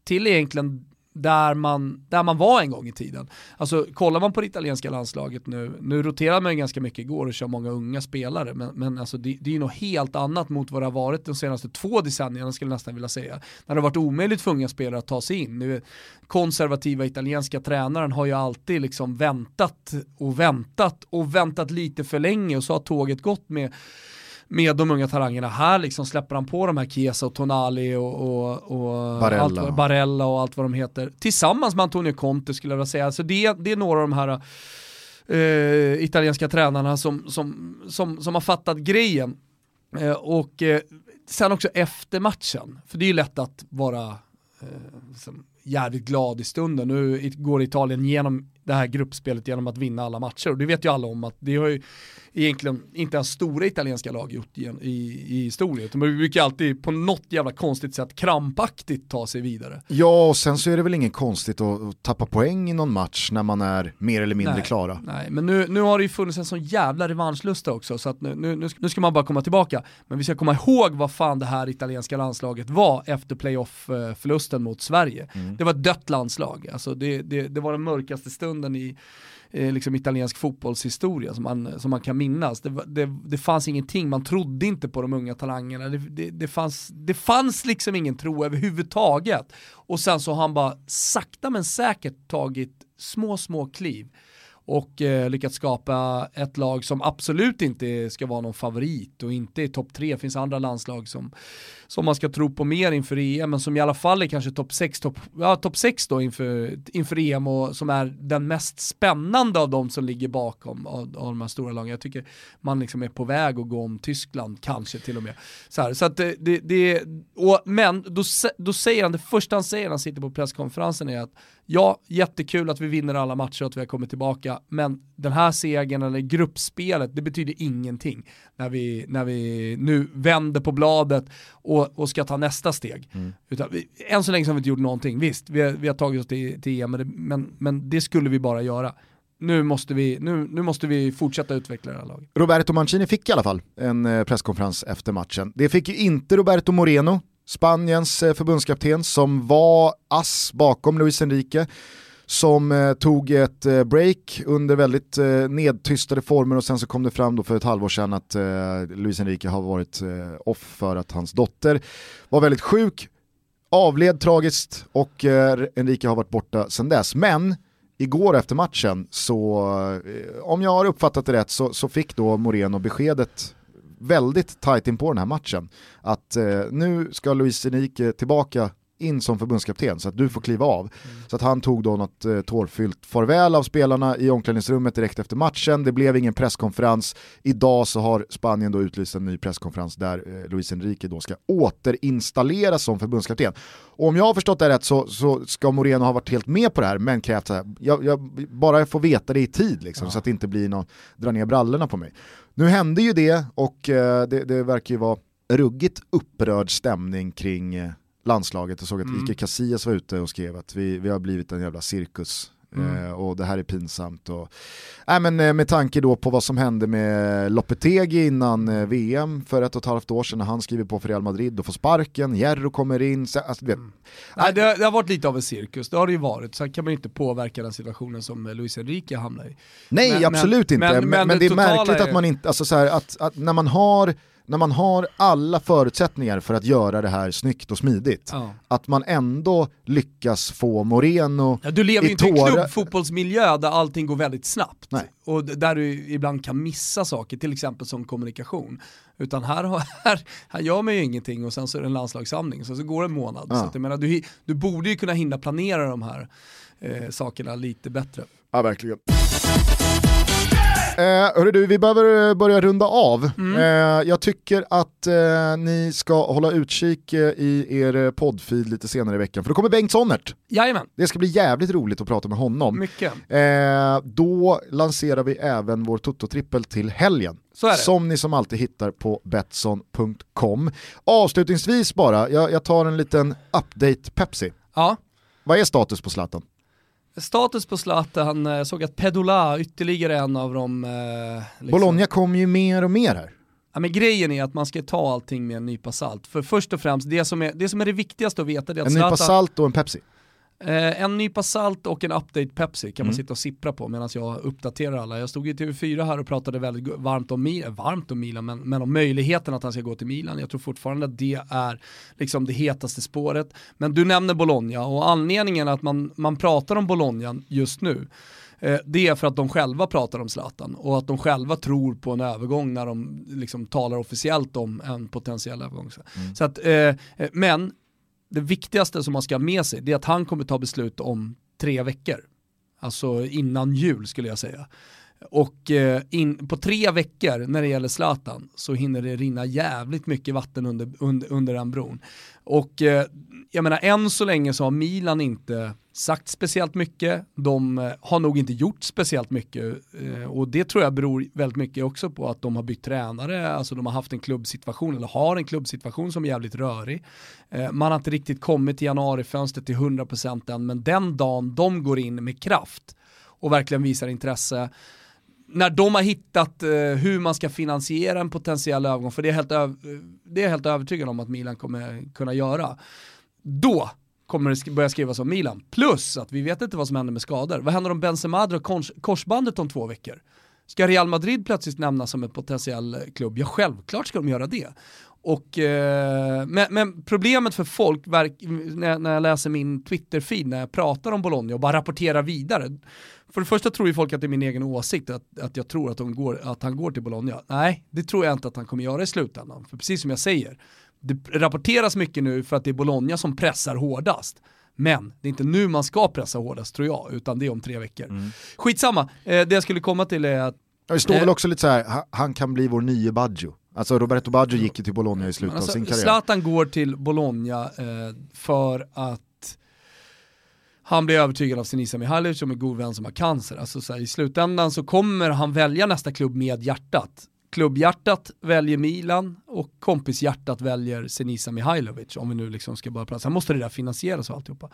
till egentligen där man, där man var en gång i tiden. Alltså kollar man på det italienska landslaget nu, nu roterar man ju ganska mycket igår och kör många unga spelare, men, men alltså det, det är ju något helt annat mot vad det har varit de senaste två decennierna skulle jag nästan vilja säga. När det har varit omöjligt för unga spelare att ta sig in. Nu, konservativa italienska tränaren har ju alltid liksom väntat och väntat och väntat lite för länge och så har tåget gått med med de unga talangerna. Här liksom släpper han på de här Chiesa och Tonali och, och, och Barella. Allt, Barella och allt vad de heter. Tillsammans med Antonio Conte skulle jag vilja säga. Alltså det, det är några av de här eh, italienska tränarna som, som, som, som har fattat grejen. Eh, och eh, sen också efter matchen, för det är ju lätt att vara eh, jävligt glad i stunden. Nu går Italien genom det här gruppspelet genom att vinna alla matcher och det vet ju alla om att det har ju egentligen inte ens stora italienska lag gjort i, i, historien. De brukar alltid på något jävla konstigt sätt krampaktigt ta sig vidare. Ja, och sen så är det väl inget konstigt att, att tappa poäng i någon match när man är mer eller mindre nej, klara. Nej, men nu, nu har det ju funnits en sån jävla revanschlusta också så att nu, nu, nu ska man bara komma tillbaka. Men vi ska komma ihåg vad fan det här italienska landslaget var efter playoff-förlusten mot Sverige. Mm. Det var ett dött landslag, alltså det, det, det var den mörkaste stunden i eh, liksom italiensk fotbollshistoria som man, som man kan minnas. Det, det, det fanns ingenting, man trodde inte på de unga talangerna, det, det, det, fanns, det fanns liksom ingen tro överhuvudtaget. Och sen så har han bara sakta men säkert tagit små, små kliv och eh, lyckats skapa ett lag som absolut inte ska vara någon favorit och inte i topp tre. Det finns andra landslag som, som man ska tro på mer inför EM, men som i alla fall är kanske topp 6 top, ja, top 6 då inför, inför EM och som är den mest spännande av de som ligger bakom av, av de här stora lagen. Jag tycker man liksom är på väg att gå om Tyskland, kanske till och med. Så, här, så att det, det, det och, men då, då säger han, det första han säger när han sitter på presskonferensen är att ja, jättekul att vi vinner alla matcher och att vi har kommit tillbaka, men den här segern eller gruppspelet, det betyder ingenting när vi, när vi nu vänder på bladet och, och ska ta nästa steg. Mm. Utan vi, än så länge har vi inte gjort någonting, visst, vi har, vi har tagit oss till, till EM, men, men det skulle vi bara göra nu måste, vi, nu, nu måste vi fortsätta utveckla det här laget. Roberto Mancini fick i alla fall en eh, presskonferens efter matchen. Det fick ju inte Roberto Moreno Spaniens eh, förbundskapten som var ass bakom Luis Enrique som eh, tog ett eh, break under väldigt eh, nedtystade former och sen så kom det fram då för ett halvår sedan att eh, Luis Enrique har varit eh, off för att hans dotter var väldigt sjuk, avled tragiskt och eh, Enrique har varit borta sedan dess. Men igår efter matchen så, eh, om jag har uppfattat det rätt, så, så fick då Moreno beskedet väldigt tajt in på den här matchen. Att eh, nu ska Luis Enrique tillbaka in som förbundskapten så att du får kliva av. Mm. Så att han tog då något eh, tårfyllt farväl av spelarna i omklädningsrummet direkt efter matchen. Det blev ingen presskonferens. Idag så har Spanien då utlyst en ny presskonferens där eh, Luis Enrique då ska återinstalleras som förbundskapten. Och om jag har förstått det rätt så, så ska Moreno ha varit helt med på det här men krävt så här, jag, jag bara får veta det i tid liksom, ja. så att det inte blir någon dra ner brallorna på mig. Nu hände ju det och eh, det, det verkar ju vara ruggigt upprörd stämning kring eh, landslaget. Jag såg att mm. Ike Casillas var ute och skrev att vi, vi har blivit en jävla cirkus Mm. Eh, och det här är pinsamt. Och, äh, men, eh, med tanke då på vad som hände med Lopetegi innan eh, VM för ett och ett halvt år sedan när han skriver på för Real Madrid och får sparken, Jerro kommer in. Så, alltså, vet, mm. Nej, det, det, har varit lite av en cirkus, det har det ju varit. Sen kan man inte påverka den situationen som Luis Enrique hamnar i. Nej, men, absolut men, inte. Men, men, men det, det är märkligt är... att man inte, alltså så här, att, att när man har när man har alla förutsättningar för att göra det här snyggt och smidigt, ja. att man ändå lyckas få Moreno ja, Du lever ju inte i en klubbfotbollsmiljö där allting går väldigt snabbt. Nej. Och där du ibland kan missa saker, till exempel som kommunikation. Utan här, här, här gör man ju ingenting och sen så är det en landslagssamling, så, så går det en månad. Ja. Så att, jag menar, du, du borde ju kunna hinna planera de här eh, sakerna lite bättre. Ja, verkligen. Eh, hörru du, vi behöver eh, börja runda av. Mm. Eh, jag tycker att eh, ni ska hålla utkik eh, i er poddfeed lite senare i veckan, för då kommer Bengt Sonnert. Jajamän. Det ska bli jävligt roligt att prata med honom. Mycket. Eh, då lanserar vi även vår Toto-trippel till helgen. Som ni som alltid hittar på Betsson.com. Avslutningsvis bara, jag, jag tar en liten update Pepsi. Ja. Vad är status på Zlatan? Status på Zlatan, jag såg att Pedola, ytterligare en av dem... Eh, liksom. Bologna kommer ju mer och mer här. Ja, men grejen är att man ska ta allting med en nypa salt. För först och främst, det som är det, som är det viktigaste att veta det är att En Zlatan, nypa salt och en Pepsi? Eh, en nypa salt och en update Pepsi kan mm. man sitta och sippra på medan jag uppdaterar alla. Jag stod i TV4 här och pratade väldigt varmt om, varmt om Milan, men, men om möjligheten att han ska gå till Milan. Jag tror fortfarande att det är liksom det hetaste spåret. Men du nämner Bologna och anledningen att man, man pratar om Bologna just nu eh, det är för att de själva pratar om Zlatan och att de själva tror på en övergång när de liksom talar officiellt om en potentiell övergång. Mm. Så att, eh, men det viktigaste som man ska ha med sig det är att han kommer ta beslut om tre veckor. Alltså innan jul skulle jag säga. Och eh, in, på tre veckor när det gäller Zlatan så hinner det rinna jävligt mycket vatten under, under, under den bron. Och eh, jag menar än så länge så har Milan inte sagt speciellt mycket, de eh, har nog inte gjort speciellt mycket och det tror jag beror väldigt mycket också på att de har bytt tränare, alltså de har haft en klubbsituation eller har en klubbsituation som är jävligt rörig. Man har inte riktigt kommit till januarifönstret till 100% än men den dagen de går in med kraft och verkligen visar intresse när de har hittat eh, hur man ska finansiera en potentiell övergång, för det är, helt det är jag helt övertygad om att Milan kommer kunna göra, då kommer det börja skrivas om Milan. Plus att vi vet inte vad som händer med skador. Vad händer om Benzema drar kors korsbandet om två veckor? Ska Real Madrid plötsligt nämnas som en potentiell klubb? Ja, självklart ska de göra det. Och, eh, men, men, problemet för folk, när, när jag läser min Twitter-feed, när jag pratar om Bologna och bara rapporterar vidare, för det första tror ju folk att det är min egen åsikt, att, att jag tror att, går, att han går till Bologna. Nej, det tror jag inte att han kommer göra i slutändan. För precis som jag säger, det rapporteras mycket nu för att det är Bologna som pressar hårdast. Men det är inte nu man ska pressa hårdast tror jag, utan det är om tre veckor. Mm. Skitsamma, eh, det jag skulle komma till är att... Det står eh, väl också lite så här, han kan bli vår nye Baggio. Alltså Roberto Baggio gick ju till Bologna i slutet alltså, av sin karriär. Zlatan går till Bologna eh, för att han blir övertygad av Sinisa Mihailovic som är god vän som har cancer. Alltså så här, i slutändan så kommer han välja nästa klubb med hjärtat klubbhjärtat väljer Milan och kompishjärtat väljer Senisa Mihailovic, om vi nu liksom ska bara prata. Sen måste det där finansieras och alltihopa.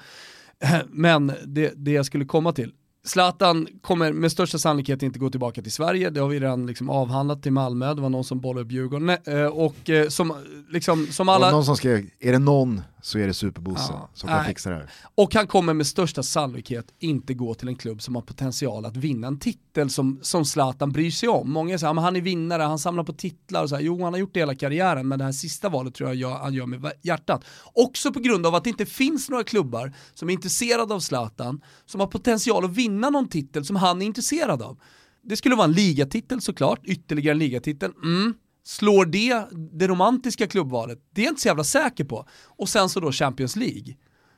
Men det, det jag skulle komma till, Zlatan kommer med största sannolikhet inte gå tillbaka till Sverige, det har vi redan liksom avhandlat till Malmö, det var någon som bollade upp Djurgården. Eh, och eh, som, liksom, som alla... någon som skrev, är det någon så är det Superbosse ja, som kan nej. fixa det här. Och han kommer med största sannolikhet inte gå till en klubb som har potential att vinna en titel som, som Zlatan bryr sig om. Många säger att han är vinnare, han samlar på titlar och så här. Jo, han har gjort det hela karriären, men det här sista valet tror jag han gör med hjärtat. Också på grund av att det inte finns några klubbar som är intresserade av Zlatan, som har potential att vinna vinna någon titel som han är intresserad av. Det skulle vara en ligatitel såklart, ytterligare en ligatitel. Mm Slår det det romantiska klubbvalet? Det är jag inte så jävla säker på. Och sen så då Champions League.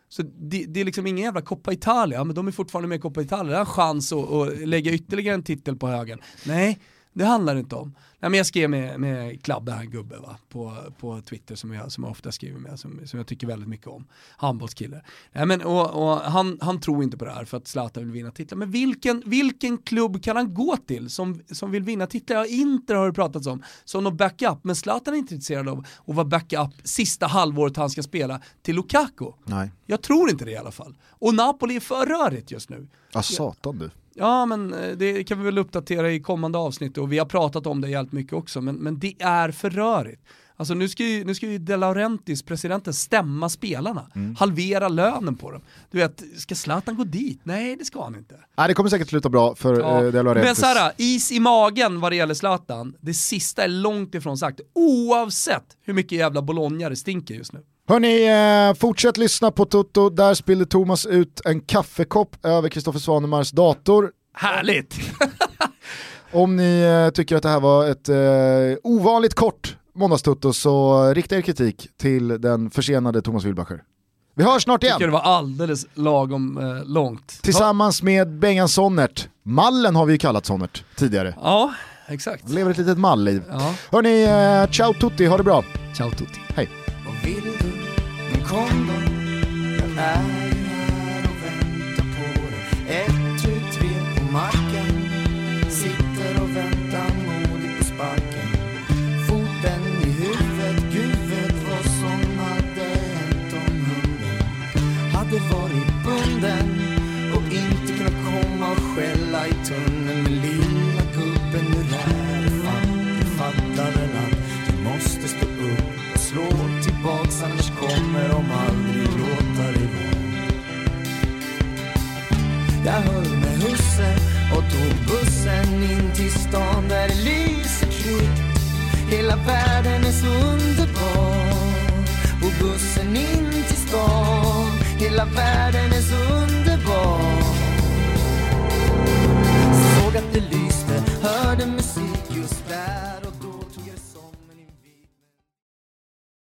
Så det, det, är liksom ingen jävla Coppa Italia, men de är fortfarande med i Coppa Italia, det är en chans att, att lägga ytterligare en titel på högen. Nej, det handlar inte om. Nej, men jag skrev med, med Klabbe, här gubbe va? På, på Twitter som jag, som jag ofta skriver med, som, som jag tycker väldigt mycket om. Handbollskille. Nej, men, och, och han, han tror inte på det här för att Zlatan vill vinna titlar. Men vilken, vilken klubb kan han gå till som, som vill vinna titlar? Ja, Inter har det pratats om som någon backup, men Zlatan är inte intresserad av att vara backup sista halvåret han ska spela till Lukaku. Nej. Jag tror inte det i alla fall. Och Napoli är för rörigt just nu. Ja, satan du. Ja, men eh, det kan vi väl uppdatera i kommande avsnitt och vi har pratat om det jävligt mycket också, men, men det är för rörigt. Alltså nu ska ju, nu ska ju De Laurentiis, presidenten, stämma spelarna. Mm. Halvera lönen på dem. Du vet, ska Zlatan gå dit? Nej, det ska han inte. Nej, det kommer säkert sluta bra för ja. uh, De Laurentiis. Men såhär, is i magen vad det gäller Zlatan, det sista är långt ifrån sagt. Oavsett hur mycket jävla Bologna det stinker just nu. Hörni, eh, fortsätt lyssna på Toto. Där spillde Thomas ut en kaffekopp över Kristoffer Svanemars dator. Härligt! Om ni eh, tycker att det här var ett eh, ovanligt kort måndagstutto så rikta er kritik till den försenade Thomas Wilbacher. Vi hörs snart igen! Jag tycker det var alldeles lagom eh, långt. Tillsammans med Bengan Sonnert. Mallen har vi ju kallat Sonnert tidigare. Ja, exakt. Lever ett litet malliv. Ja. Hörni, eh, ciao tutti, ha det bra. Ciao tutti. Hej kom då, jag är här och väntar på dig. Ett, tu, tre på marken, sitter och väntar modigt på sparken. Foten i huvudet, Gud vet vad som hade hänt om hunden hade varit bunden och inte kunnat komma och skälla i tunneln. Jag höll med husse och tog bussen in till stan där det lyser tryggt Hela världen är så underbar. På bussen in till stan, hela världen är så underbar. Såg att det lyste, hörde musik